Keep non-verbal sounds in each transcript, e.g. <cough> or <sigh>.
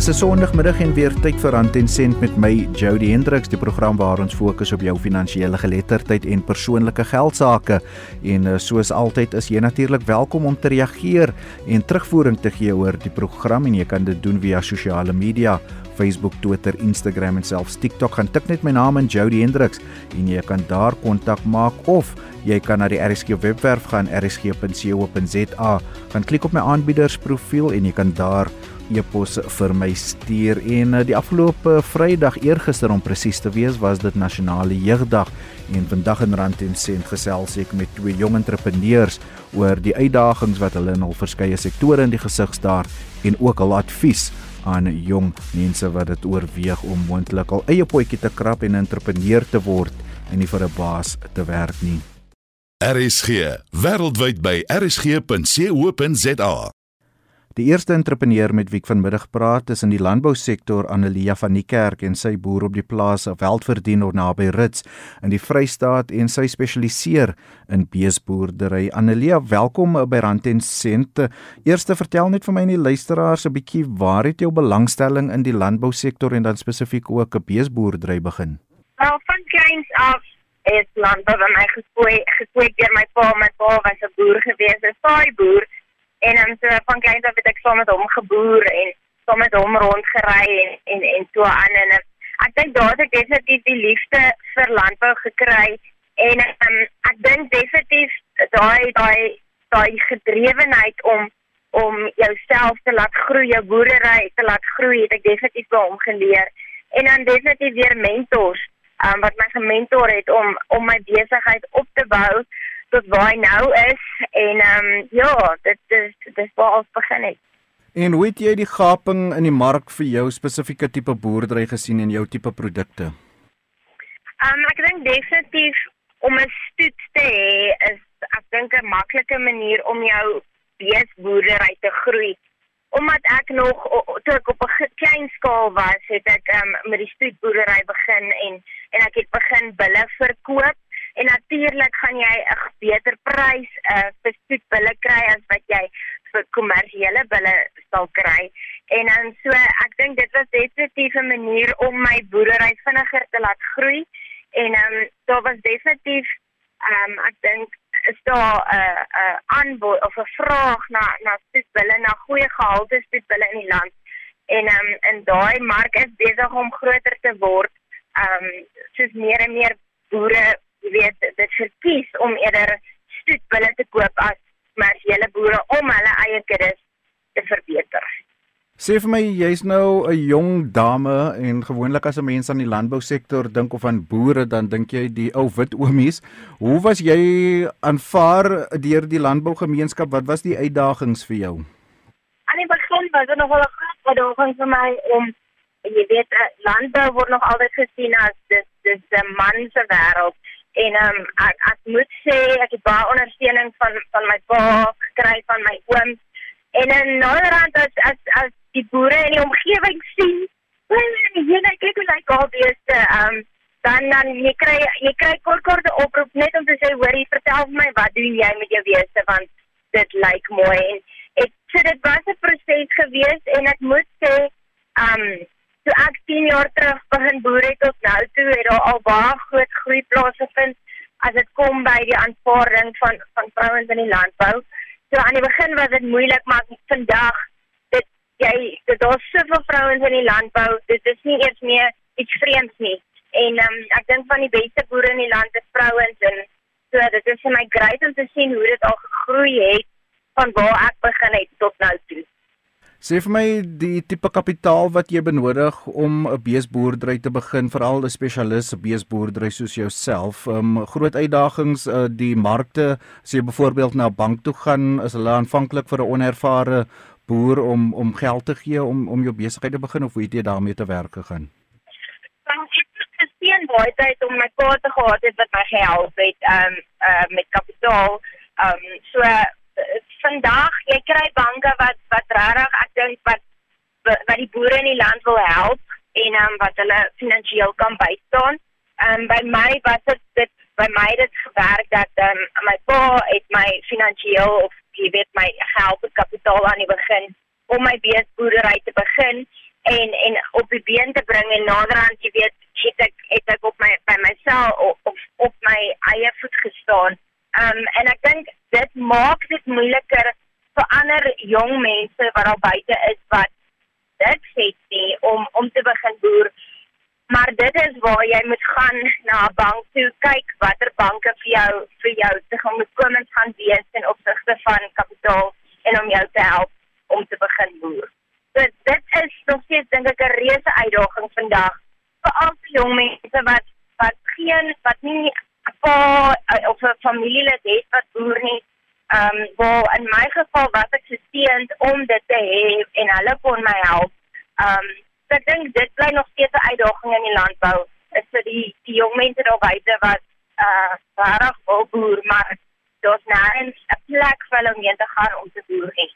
Dis 'n Sondagmiddag en weer tyd vir Rand en Sent met my Jody Hendriks, die program waar ons fokus op jou finansiële geletterdheid en persoonlike geldsaake. En eh, soos altyd is jy natuurlik welkom om te reageer en terugvoering te gee oor die program en jy kan dit doen via sosiale media. Facebook, Twitter, Instagram en selfs TikTok. Gaan tik net my naam in Jody Hendriks en jy kan daar kontak maak of jy kan na die RSG webwerf gaan rsg.co.za gaan klik op my aanbiedersprofiel en jy kan daar e-pos vir my stuur. En eh, die afgelope Vrydag eergister om presies te wees was dit nasionale jeugdag. En vandag in Rand en Sent gesels ek met twee jong entrepreneurs oor die uitdagings wat hulle in hul verskeie sektore in die gesig staar en ook hul advies aan jong mense wat dit oorweeg om moontlik al eie potjie te krap en 'n entrepreneur te word en nie vir 'n baas te werk nie. RSG wêreldwyd by rsg.co.za Die eerste entrepreneur met wie ek vanmiddag praat is in die landbousektor Anelia van die Kerk en sy boer op die plaas Veldverdiener naby Rits in die Vrystaat en sy spesialiseer in beesboerdery. Anelia, welkom by Rand en Sent. Eerste vertel net vir my en die luisteraars 'n bietjie waar het jou belangstelling in die landbousektor en dan spesifiek ook 'n beesboerdery begin? Wel, van kleins af is landbou by my gekweek, gekweek deur my pa. My pa was 'n boer gewees, 'n saai boer. En dan so van kleins af het ek saam met hom geboer en saam met hom rondgery en en en so aan. En ek dink daar het ek definitief die liefde vir landbou gekry. En um, ek dink definitief daai daai daai gedrewenheid om om jouself te laat groei, jou boerdery te laat groei, het ek definitief by hom geleer. En dan definitief weer mentors, um, wat my gementor het om om my besigheid op te bou tot waar hy nou is en ehm um, ja, dit is dit is waar ons begin het. En hoe het jy die gaping in die mark vir jou spesifieke tipe boerdery gesien en jou tipe produkte? Ehm um, ek dink definitief om 'n stoet te hê is ek dink 'n maklike manier om jou beesboerdery te groei. Omdat ek nog toe ek op 'n klein skaal was, het ek um, met die stoetboerdery begin en en ek het begin bulle verkoop en natuurlik gaan jy 'n beter prys uh, vir stoetbulle kry as wat jy vir kommersiële bulle sal kry. En dan so ek dink dit was definitief 'n manier om my boerdery vinniger te laat groei en ehm um, daar was definitief ehm um, ek dink is daar 'n uh, 'n uh, aanbod of 'n vraag na na stoetbulle na goeie gehalte stoetbulle in die land. En ehm um, en daai mark is besig om groter te word. Ehm um, soos meer en meer boere jy weet dit verkies om eerder stoetbulle te koop as kommersiële boere om hulle eie kuddes te verbeter. Sê vir my, jy's nou 'n jong dame en gewoonlik as 'n mens aan die landbousektor dink of aan boere, dan dink jy die ou wit oomies. Hoe was jy aanvaar deur die landbougemeenskap? Wat was die uitdagings vir jou? Aan die begin was dit nogal 'n groot uitdaging vir my om jy weet landbou word nog altyd gesien as dis dis 'n man se wêreld en ehm um, ek ek moet sê ek het baie ondersteuning van van my pa gekry van my ooms en in Noord-Rand as as as die boere in die omgewing sien jy net kyk hoe lyk al beeste. Ehm um, dan dan jy kry jy kry kort kort oproep net om te sê hoorie vertel vir my wat doen jy met jou beeste? Want dit lyk mooi. En ek sê dit was 'n proses gewees en ek moet sê ehm um, toe ek 10 jaar terug begin boer het tot nou toe het daar al baie groot groei plaasgevind as dit kom by die aanvaarding van van vrouens in die landbou. So aan die begin was dit moeilik, maar vandag dit jy dit daar's soveel vrouens in die landbou, dit is nie eers meer iets vreemds nie. En um, ek dink van die beste boere in die land is vrouens en so dit is vir my great om te sien hoe dit al gegroei het van waar ek begin het tot nou toe. Sê vir my die tipe kapitaal wat jy benodig om 'n beesboerdery te begin, veral 'n spesialis beesboerdery soos jouself. Ehm um, groot uitdagings uh, die markte, as jy byvoorbeeld na 'n bank toe gaan, is hulle aanvanklik vir 'n onervare boer om om geld te gee om om jou besigheid te begin of hoe het jy daarmee te werk gegaan? Het gesien baie tyd om my pa te gehad het wat my gehelp het um, uh, met kapitaal. Ehm um, so vandag jy kry banke wat wat regtig ek dink wat wat die boere in die land wil help en um, wat hulle finansiëel kan bystaan. Ehm um, by my was dit dit by my dit gewerk dat um, my pa het my finansiëel of jy weet my help met kapitaal aan die begin om my beesboerdery te begin en en op die been te bring en naderhand jy weet het ek het ek op my by myself op, op op my eie voet gestaan. Um en ek dink dit maak dit moeiliker vir ander jong mense wat daar buite is wat dit het nie om om te begin boer. Maar dit is waar jy moet gaan na 'n bank toe kyk watter banke vir jou vir jou te gemoedkomend gaan wees in opsigte van kapitaal en om jou te help om te begin boer. Dit dit is nog steeds dink ek 'n reuse uitdaging vandag vir al die jong mense wat wat geen wat nie pa of 'n familielid het wat boer nie. Ehm um, waar in my geval was ek gesteend om dit te hê en hulle kon my help. Ehm um, so ek dink dit bly nog steeds 'n uitdaging in die landbou. Is vir die die jong mense daar buite wat uh regtig wil boer, maar daar's nêrens 'n plek vir hulle om te gaan om te boer nie.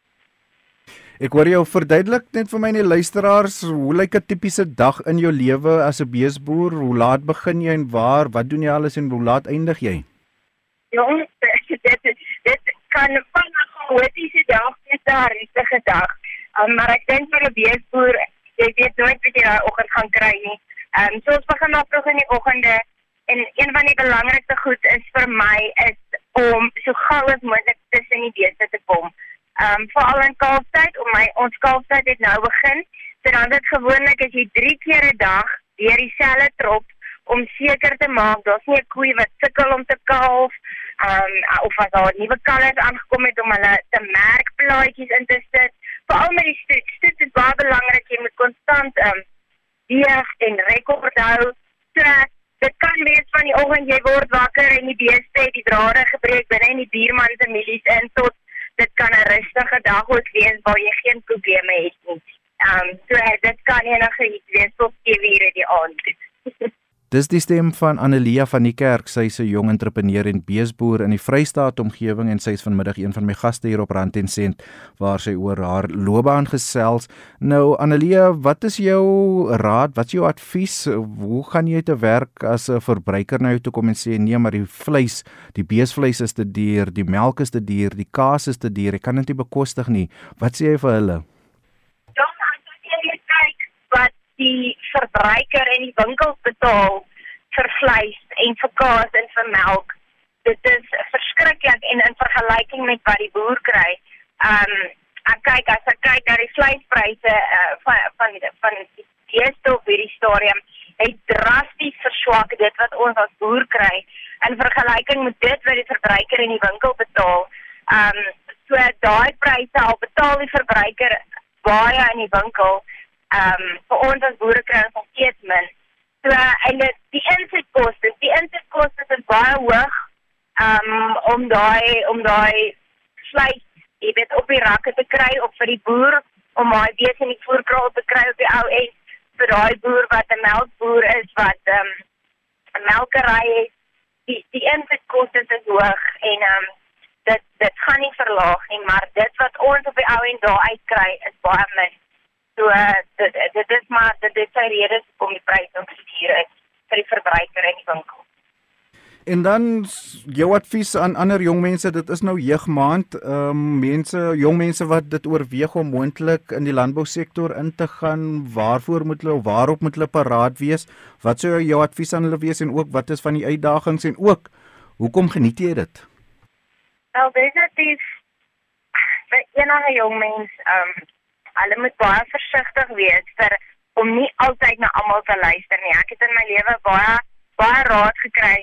Ek hoor jou verduidelik net vir my en die luisteraars, hoe lyk 'n tipiese dag in jou lewe as 'n beesboer? Hoe laat begin jy en waar? Wat doen jy alles en hoe laat eindig jy? Jong, <laughs> dit dit kan van 'n chaotiese dag tot 'n rustige dag. Um, maar ek dink vir 'n beesboer, jy weet nooit wat jy daai oggend gaan kry nie. Ehm um, so ons begin maar vroeg in die oggende en een van die belangrikste goed is vir my is om so gou as moontlik tussen die beeste te kom ehm um, veral in kalftyd om my ons kalftyd het nou begin. So dan dit gewoonlik as jy 3 keer 'n dag deur dieselfde trop om seker te maak daar's nie 'n koei wat sukkel om te kalf ehm um, of as daar nuwe kalvers aangekom het om hulle te merk plaatjies in te sit. Veral met die stoet, stoet is baie belangrik jy moet konstant ehm um, weeg en rekord hou. So dit kan wees van die oggend jy word wakker en die beeste het die drade gebreek binne in die buurman se milies in tot dit kan 'n rustige dag ook wees waar jy geen probleme het nie. Ehm um, so dit kan enige iets wees tot 7 ure die aand. <laughs> Dis die stem van Annelia van die Kerk. Sy is 'n jong entrepreneur en beesboer in die Vrystaat omgewing en sy is vanmiddag een van my gaste hier op Rand en Sent waar sy oor haar loopbaan gesels. Nou Annelia, wat is jou raad? Wat is jou advies? Hoe gaan jy te werk as 'n verbruiker na jou toe kom en sê nee, maar die vleis, die beesvleis is te duur, die melk is te duur, die kaas is te duur. Ek kan dit nie bekostig nie. Wat sê jy vir hulle? Ja, as jy kyk wat die verbruiker in die winkels betaal vir vleis en vir kaas en vir melk. Dit is verskriklik en in vergelyking met wat die boer kry. Um, ek kyk as ek kyk na die vleispryse uh, van van van die eerste op hierdie stadium het drasties verswak dit wat ons as boer kry in vergelyking met dit wat die verbruiker in die winkel betaal. Um, so daai pryse al betaal die verbruiker baie in die winkel ehm um, vir ons as boere kry ons steeds min. So en dit die insetkoste, die insetkoste is baie hoog ehm um, om daai om daai vleis jy weet op die rakke te kry of vir die boer om daai beeste in die voerkraal te kry op die ou en vir daai boer wat 'n melkboer is wat ehm um, 'n melkery het. Die die insetkoste is hoog en ehm um, dit dit gaan nie verlaag nie, maar dit wat ons op die ou en daar uitkry is baie min. So uh, dit dit is maar dit is sy rede om die pryse om te stuur is vir die verbruiker in die winkel. En dan jou advies aan ander jong mense, dit is nou jeugmaand, ehm um, mense, jong mense wat dit oorweeg om moontlik in die landbousektor in te gaan, waarvoor moet hulle of waarop moet hulle paraat wees? Wat sou jou advies aan hulle wees en ook wat is van die uitdagings en ook hoekom geniet jy dit? Wel, definitief vir enige jong mens, ehm um, hulle moet baie versigtig wees vir om nie altyd na almal te luister nie. Ek het in my lewe baie baie raad gekry.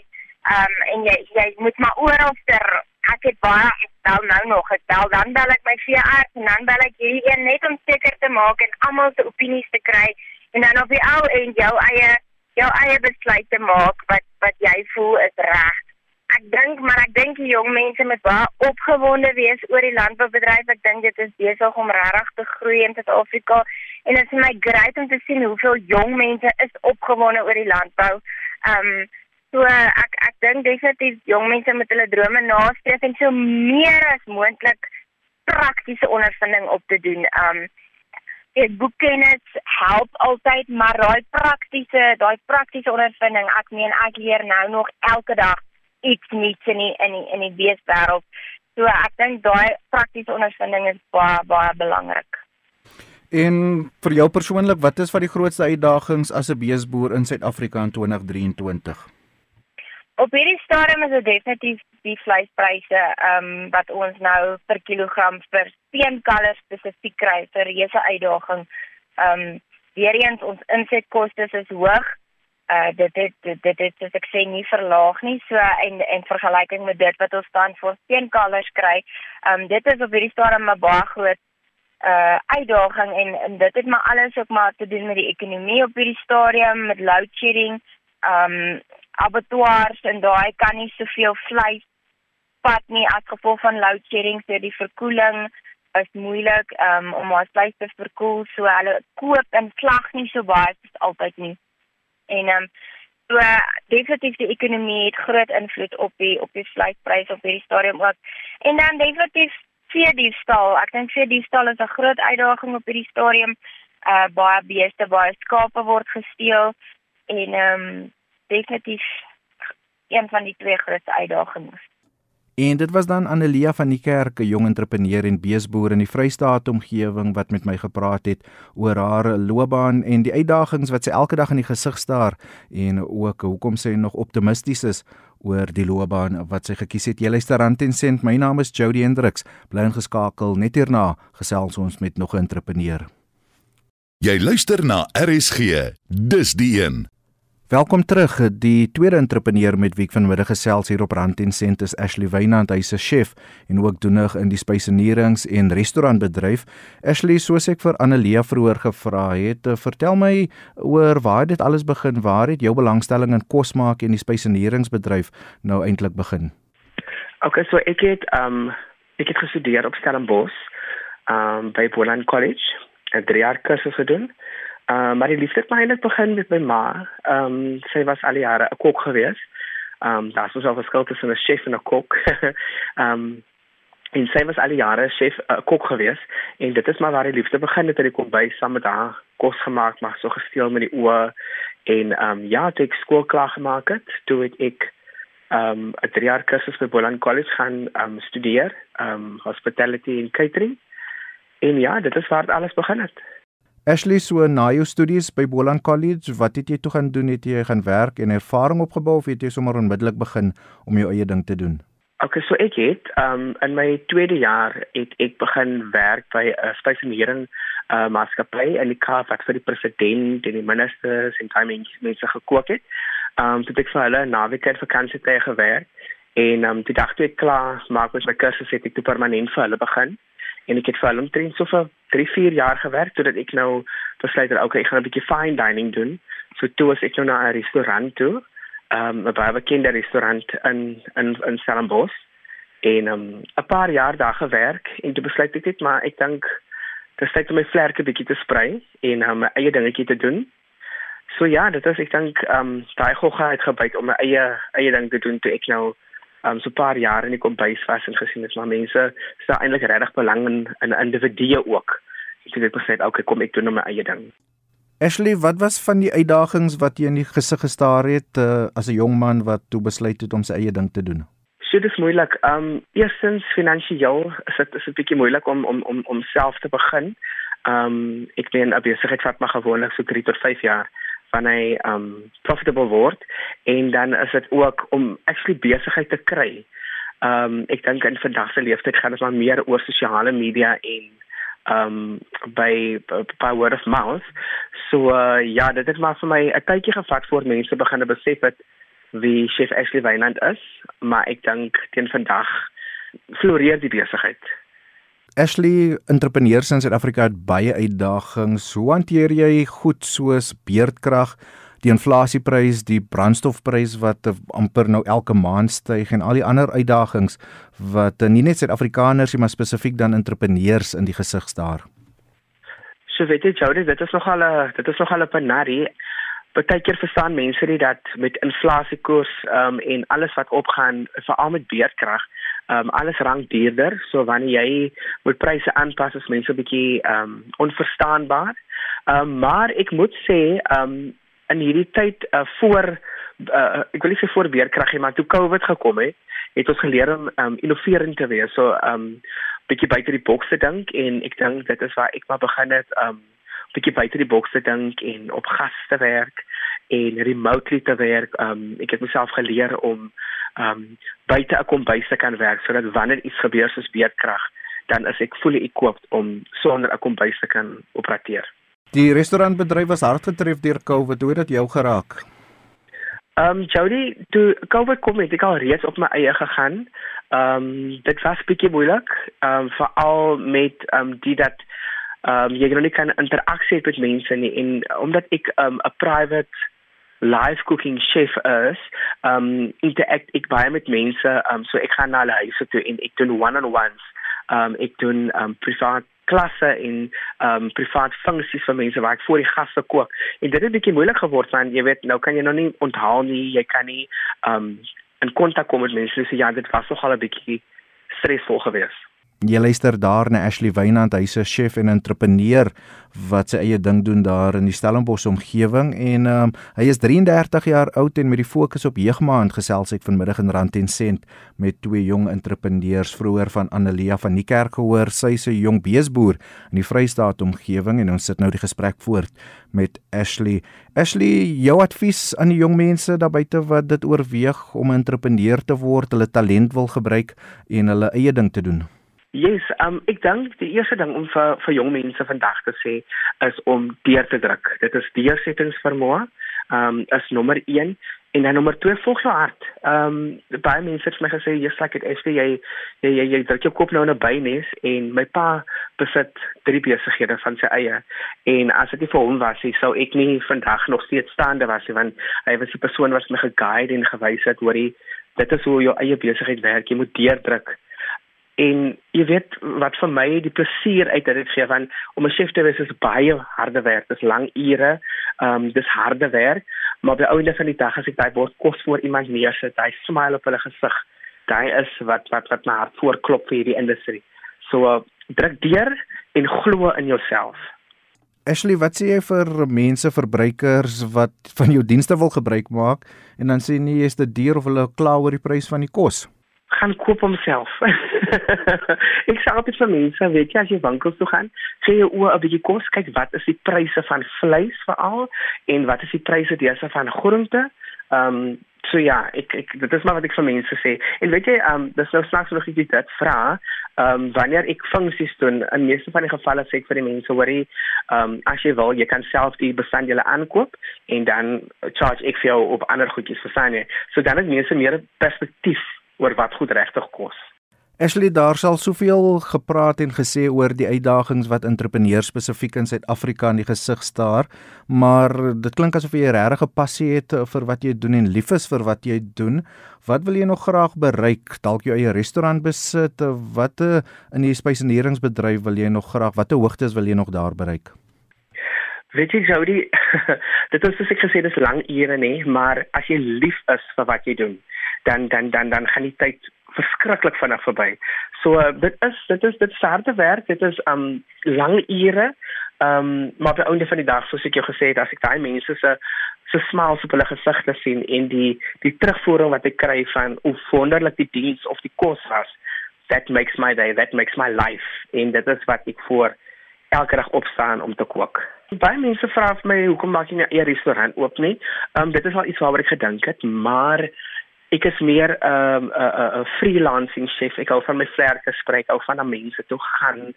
Um en jy jy moet maar oral ter ek het baie ek bel nou nog ek bel dan bel ek my VR en dan bel ek hierdie een net om seker te maak en almal se opinies te kry en dan op die ou en jou eie jou eie besluit te maak wat wat jy voel is reg ek dink maar ek dink die jong mense moet baie opgewonde wees oor die landboubedryf. Ek dink dit is besig om regtig te groei in Suid-Afrika en dit is my great om te sien hoeveel jong mense is opgewonde oor die landbou. Ehm um, so ek ek dink definitief jong mense moet hulle drome nastreef en so meer as moontlik praktiese ondervinding op te doen. Ehm um, Ek boekkennis help altyd maar daai praktiese daai praktiese ondervinding ek meen ek leer nou nog elke dag iets nuuts in die, in die, in die beeswêreld. So ek dink daai praktiese ondervinding is baie baie belangrik. En vir jou persoonlik, wat is van die grootste uitdagings as 'n beesboer in Suid-Afrika in 2023? Op hierdie stadium is dit definitief die vleispryse ehm um, wat ons nou per kilogram vir steenkalvers spesifiek kry vir reuse uitdaging. Ehm um, weer eens ons insetkoste is hoog. Uh dit dit dit dit is ek sê nie verlaag nie. So en en vergelyking met dit wat ons dan vir steenkalvers kry, um, dit is op hierdie stadium 'n baie groot uh uitdaging en, en dit het maar alles ook maar te doen met die ekonomie op hierdie stadium met load shedding. Um abattoirs en daai kan nie soveel vleis pat nie as gevolg van load shedding so die verkoeling is moeilik um om ons vleis te verkoel so hulle koop en slag nie so baie as altyd nie. En um so definitief die ekonomie het groot invloed op die op die vleispryse op hierdie stadium ook. En dan definitief veediefstal. Ek dink veediefstal is 'n groot uitdaging op hierdie stadium. Uh baie beeste, baie skape word gesteel en ehm um, definitief een van die twee grootste uitdagings. En dit was dan Anelia van die Kerk, 'n jong entrepreneur en beesboer in die Vrystaat omgewing wat met my gepraat het oor haar loopbaan en die uitdagings wat sy elke dag in die gesig staar en ook hoekom sy nog optimisties is oor die loopbaan wat sy gekies het. Jy luister aan Ten Cent. My naam is Jody Hendriks. Bly ingeskakel. Net hierna gesels ons met nog 'n entrepreneur. Jy luister na RSG. Dis die een. Welkom terug. Die tweede entrepreneur met wie ek vanmiddag gesels hier op Rand en Sent is Ashley Wynand. Hy's 'n chef en ook doenig in die spysenierings en restaurantbedryf. Ashley, soos ek vir Annelia vroeër gevra het, eh, vertel my oor waar dit alles begin. Waar het jou belangstelling in kos maak en die spyseneringsbedryf nou eintlik begin? Okay, so ek het um ek het gestudeer op Stellenbosch um by Boland College. Het 3 jaar kursus gedoen. Uh, maar die liefde het eintlik begin met my ma. Ehm um, sy was al jare 'n kok gewees. Ehm um, daar was al verskil tussen 'n chef en 'n kok. <laughs> Ehm um, en sy was al jare chef 'n uh, kok gewees en dit is maar waar die liefde begin het. Ek kom by saam met haar kos gemaak, maar so gesteel met die oë en ehm um, ja, toe ek skool klaar gemaak het, toe het ek ehm um, 'n 3 jaar kursus by Boland College gaan ehm um, studeer, ehm um, hospitality and catering. En ja, dit is waar alles begin het. Ashley, so na jou studies by Boland College, wat het jy toe gaan doen? Het jy gaan werk en ervaring opgebou of het jy sommer onmiddellik begin om jou eie ding te doen? Okay, so ek het um in my tweede jaar het ek begin werk by 'n uh, spesialisering uh maatskappy in die Kaap wat vir die president en die ministers en timing mense gekook het. Um toe ek vir hulle naweekend vakansie te gewerk en um die dag toe ek klaar maak met my kursus het ek toe permanent vir hulle begin en ek het vir hulle omtrent so vir 3, 4 jaar gewerk totdat ek nou besluit het okay, ek gaan 'n bietjie fine dining doen. So toe was ek nou na 'n restaurant toe. Ehm um, 'n baie bekende restaurant in in in Stellenbosch en ehm um, 'n paar jaar daar gewerk en toe besluit ek net maar ek dink dit is tyd om my vlerke bietjie te sprei en um, my eie dingetjie te doen. So ja, dit is ek dink ehm um, daai gogga het gebyt om my eie eie ding te doen toe ek nou um, so 'n paar jaar in die kombuis was en gesien het maar mense stel eintlik regtig belang in in individue ook. Ek het besluit okay, kom ek doen nou my eie ding. Ashley, wat was van die uitdagings wat jy in die gesig gestaar het uh, as 'n jong man wat toe besluit het om sy eie ding te doen? So dit is moeilik. Ehm um, eerstens finansiëel is dit is 'n bietjie moeilik om om om om self te begin. Ehm um, ek ben 'n besigheid wat maar gewoonlik so 3 tot 5 jaar van hy um profitable word en dan is dit ook om actually besigheid te kry. Um ek dink in vandag se leeftyd gaan dit maar meer oor sosiale media en um by by word of mouth. So uh, ja, dit het maar vir my 'n tydjie gevat voor mense begin besef het wie chef Ashley Wynand is, maar ek dink teen vandag floreer die besigheid. Ashley, entrepreneurs in Suid-Afrika het baie uitdagings. Hoe hanteer jy goed soos beerdkrag, die inflasieprys, die brandstofprys wat amper nou elke maand styg en al die ander uitdagings wat nie net Suid-Afrikaners nie, maar spesifiek dan entrepreneurs in die gesig staar? So weet jy, Jody, dit is nogal 'n dit is nogal 'n penarie. Partykeer verstaan mense nie dat met inflasiekoers um, en alles wat opgaan, veral met beerdkrag, um, alles rank duurder. So wanneer jy moet pryse aanpas, is mense 'n bietjie um onverstaanbaar. Um maar ek moet sê um in hierdie tyd uh, voor uh, ek wil nie sê voor beerkrag nie, maar toe COVID gekom het, het ons geleer om um innoverend te wees. So um bietjie buite die boks te dink en ek dink dit is waar ek maar begin het um bietjie buite die boks te dink en op gaste werk en remotely te werk. Um ek het myself geleer om um buite 'n kombuis te kan werk sodat wanneer iets gebeur soos beerdkrag, dan is ek fully equipped om sonder 'n kombuis te kan opereer. Die restaurantbedryf was hard getref deur COVID. Hoe het dit jou geraak? Ehm um, Jody, toe COVID kom het ek al reeds op my eie gegaan. Ehm um, dit was bietjie moeilik, ehm um, veral met ehm um, die dat ehm um, jy nog nie kan interaksie het met mense nie en omdat ek ehm, 'n um, private live cooking chef is, um, interact ek baie met mense, um, so ek gaan na hulle huise toe en ek doen one-on-ones. Um, ek doen um, privaat klasse en um, privaat funksies vir mense waar ek vir die gaste kook. En dit het 'n bietjie moeilik geword want jy weet nou kan jy nog nie onthaal nie, jy kan nie um, in kontak kom met mense. So ja, dit was nogal 'n bietjie stresvol geweest. Jy luister daar na Ashley Wynand, hy's 'n chef en entrepreneur wat sy eie ding doen daar in die Stellenbosch omgewing en um, hy is 33 jaar oud en met die fokus op jeugmaand gesels ek vanmiddag in Rand en Sent met twee jong entrepreneurs vroeër van Annelia van die kerk gehoor. Sy's 'n jong beesboer in die Vrystaat omgewing en ons sit nou die gesprek voort met Ashley. Ashley, jou advies aan die jong mense daar buite wat dit oorweeg om 'n entrepreneur te word, hulle talent wil gebruik en hulle eie ding te doen. Yes, um ek dink die eerste ding om vir vir jong mense vandag te sê is om deur te druk. Dit is deursettingsvermoë. Um is nommer 1 en dan nommer 2 volg jou hart. Um baie mense het my gesê jy's like dit jy jy jy jy druk jou kop nou in 'n bynes en my pa besit drie besighede van sy eie en as dit nie vir hom was nie sou ek nie vandag nog steeds staande was nie want hy was die persoon wat my geguide en gewys het hoe dit is hoe jou eie besigheid werk. Jy moet deurdruk en jy weet wat vir my die plesier uit dit gee van om 'n chef te wees is baie harde werk, dis lang ure, ehm um, dis harde werk, maar by ouende van die dag as ek daai bord kos voor iemand neersit, hy smile op hulle gesig. Daai is wat wat wat my hart voorklop vir hierdie industrie. So uh, druk deur en glo in jouself. Ashley, wat sê jy vir mense verbruikers wat van jou dienste wil gebruik maak en dan sê nee, jy's te duur of hulle kla oor die prys van die kos? Gaan koop homself. <laughs> ek sê altyd vir mense, weet jy as jy winkels toe gaan, sê jy o, 'n bietjie kos, kyk wat is die pryse van vleis veral en wat is die pryse dese van groente? Ehm um, so ja, ek ek dit is maar wat ek vir mense sê. En weet jy, ehm um, dis nou snaaks nog ek dit vra, ehm um, wanneer ek funksies doen, in meeste van die gevalle sê ek vir die mense, hoorie, ehm um, as jy wil, jy kan self die bestanddele aankoop en dan charge ek vir jou op ander goedjies vir sy. So dan het mense meer perspektief oor wat goed regtig kos. Ashley daar sal soveel gepraat en gesê oor die uitdagings wat entrepreneurs spesifiek in Suid-Afrika in die gesig staar, maar dit klink asof jy 'n passie het vir wat jy doen en lief is vir wat jy doen. Wat wil jy nog graag bereik? Dalk jou eie restaurant besit? Watte in die spyseneringsbedryf wil jy nog graag? Watte hoogtes wil jy nog daar bereik? Weet jy Jody, <laughs> dit is soos ek gesê dis lang ure nê, maar as jy lief is vir wat jy doen, dan dan dan dan gaan die tyd verskriklik vinnig verby. So uh, dit is dit is dit harde werk. Dit is um lang ure. Um maar by einde van die dag soos ek jou gesê het, as ek daai mense se se smiles op hulle gesigte sien en die die terugvoering wat ek kry van hoe wonderlik die diens of die kos was, that makes my day, that makes my life. En dit is wat ek voor elke dag opstaan om te kook. Baie mense vra vir my hoekom maak jy nie 'n restaurant oop nie? Um dit is al iets waaroor ek gedink het, maar ek is meer 'n um, 'n 'n freelancing chef. Ek hou van my vlerke spreek, hou van na mense toe gaan.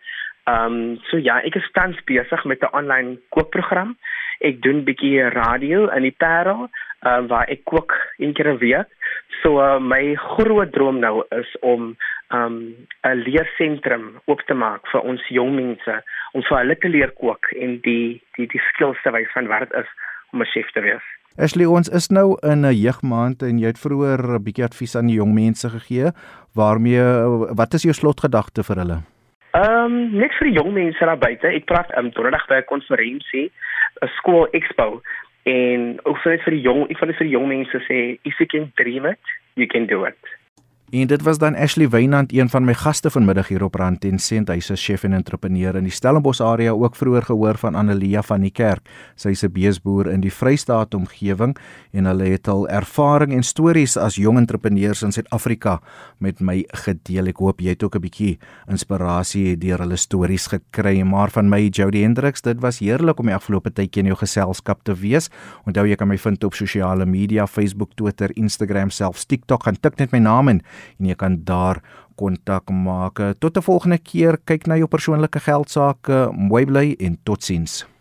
Ehm um, so ja, ek is tans besig met 'n online kookprogram. Ek doen bietjie radio in die Parel, uh, waar ek kook een keer 'n week. So uh, my groot droom nou is om um 'n leersentrum oop te maak vir ons jong mense om vir hulle te leer kook en die die die skills te wys van wat dit is om 'n chef te wees. Ashley, ons is nou in 'n jeugmaand en jy het vroeër 'n bietjie advies aan die jong mense gegee. Waarmee wat is jou slotgedagte vir hulle? Ehm, um, net vir die jong mense daar buite. Ek praat um, donderdag by 'n konferensie, 'n skool expo en ook vir vir die jong, ek wil vir die jong mense sê, if you can dream it, you can do it. En dit was dan Ashley Wynand, een van my gaste vanmiddag hier op Rand en Sent. Hy's 'n chef en entrepreneur in die Stellenbosch area, ook vroeër gehoor van Annelia van die Kerk. Sy's 'n beesboer in die Vrystaat omgewing en hulle het al ervaring en stories as jong entrepreneurs in Suid-Afrika met my gedeel. Ek hoop jy het ook 'n bietjie inspirasie deur hulle stories gekry. Maar van my Jody Hendriks, dit was heerlik om die afgelope tydjie in jou geselskap te wees. Onthou jy kan my vind op sosiale media, Facebook, Twitter, Instagram, selfs TikTok. Gaan tik net my naam in en jy kan daar kontak maak. Tot 'n volgende keer, kyk na jou persoonlike geld sake. Mooi bly en totsiens.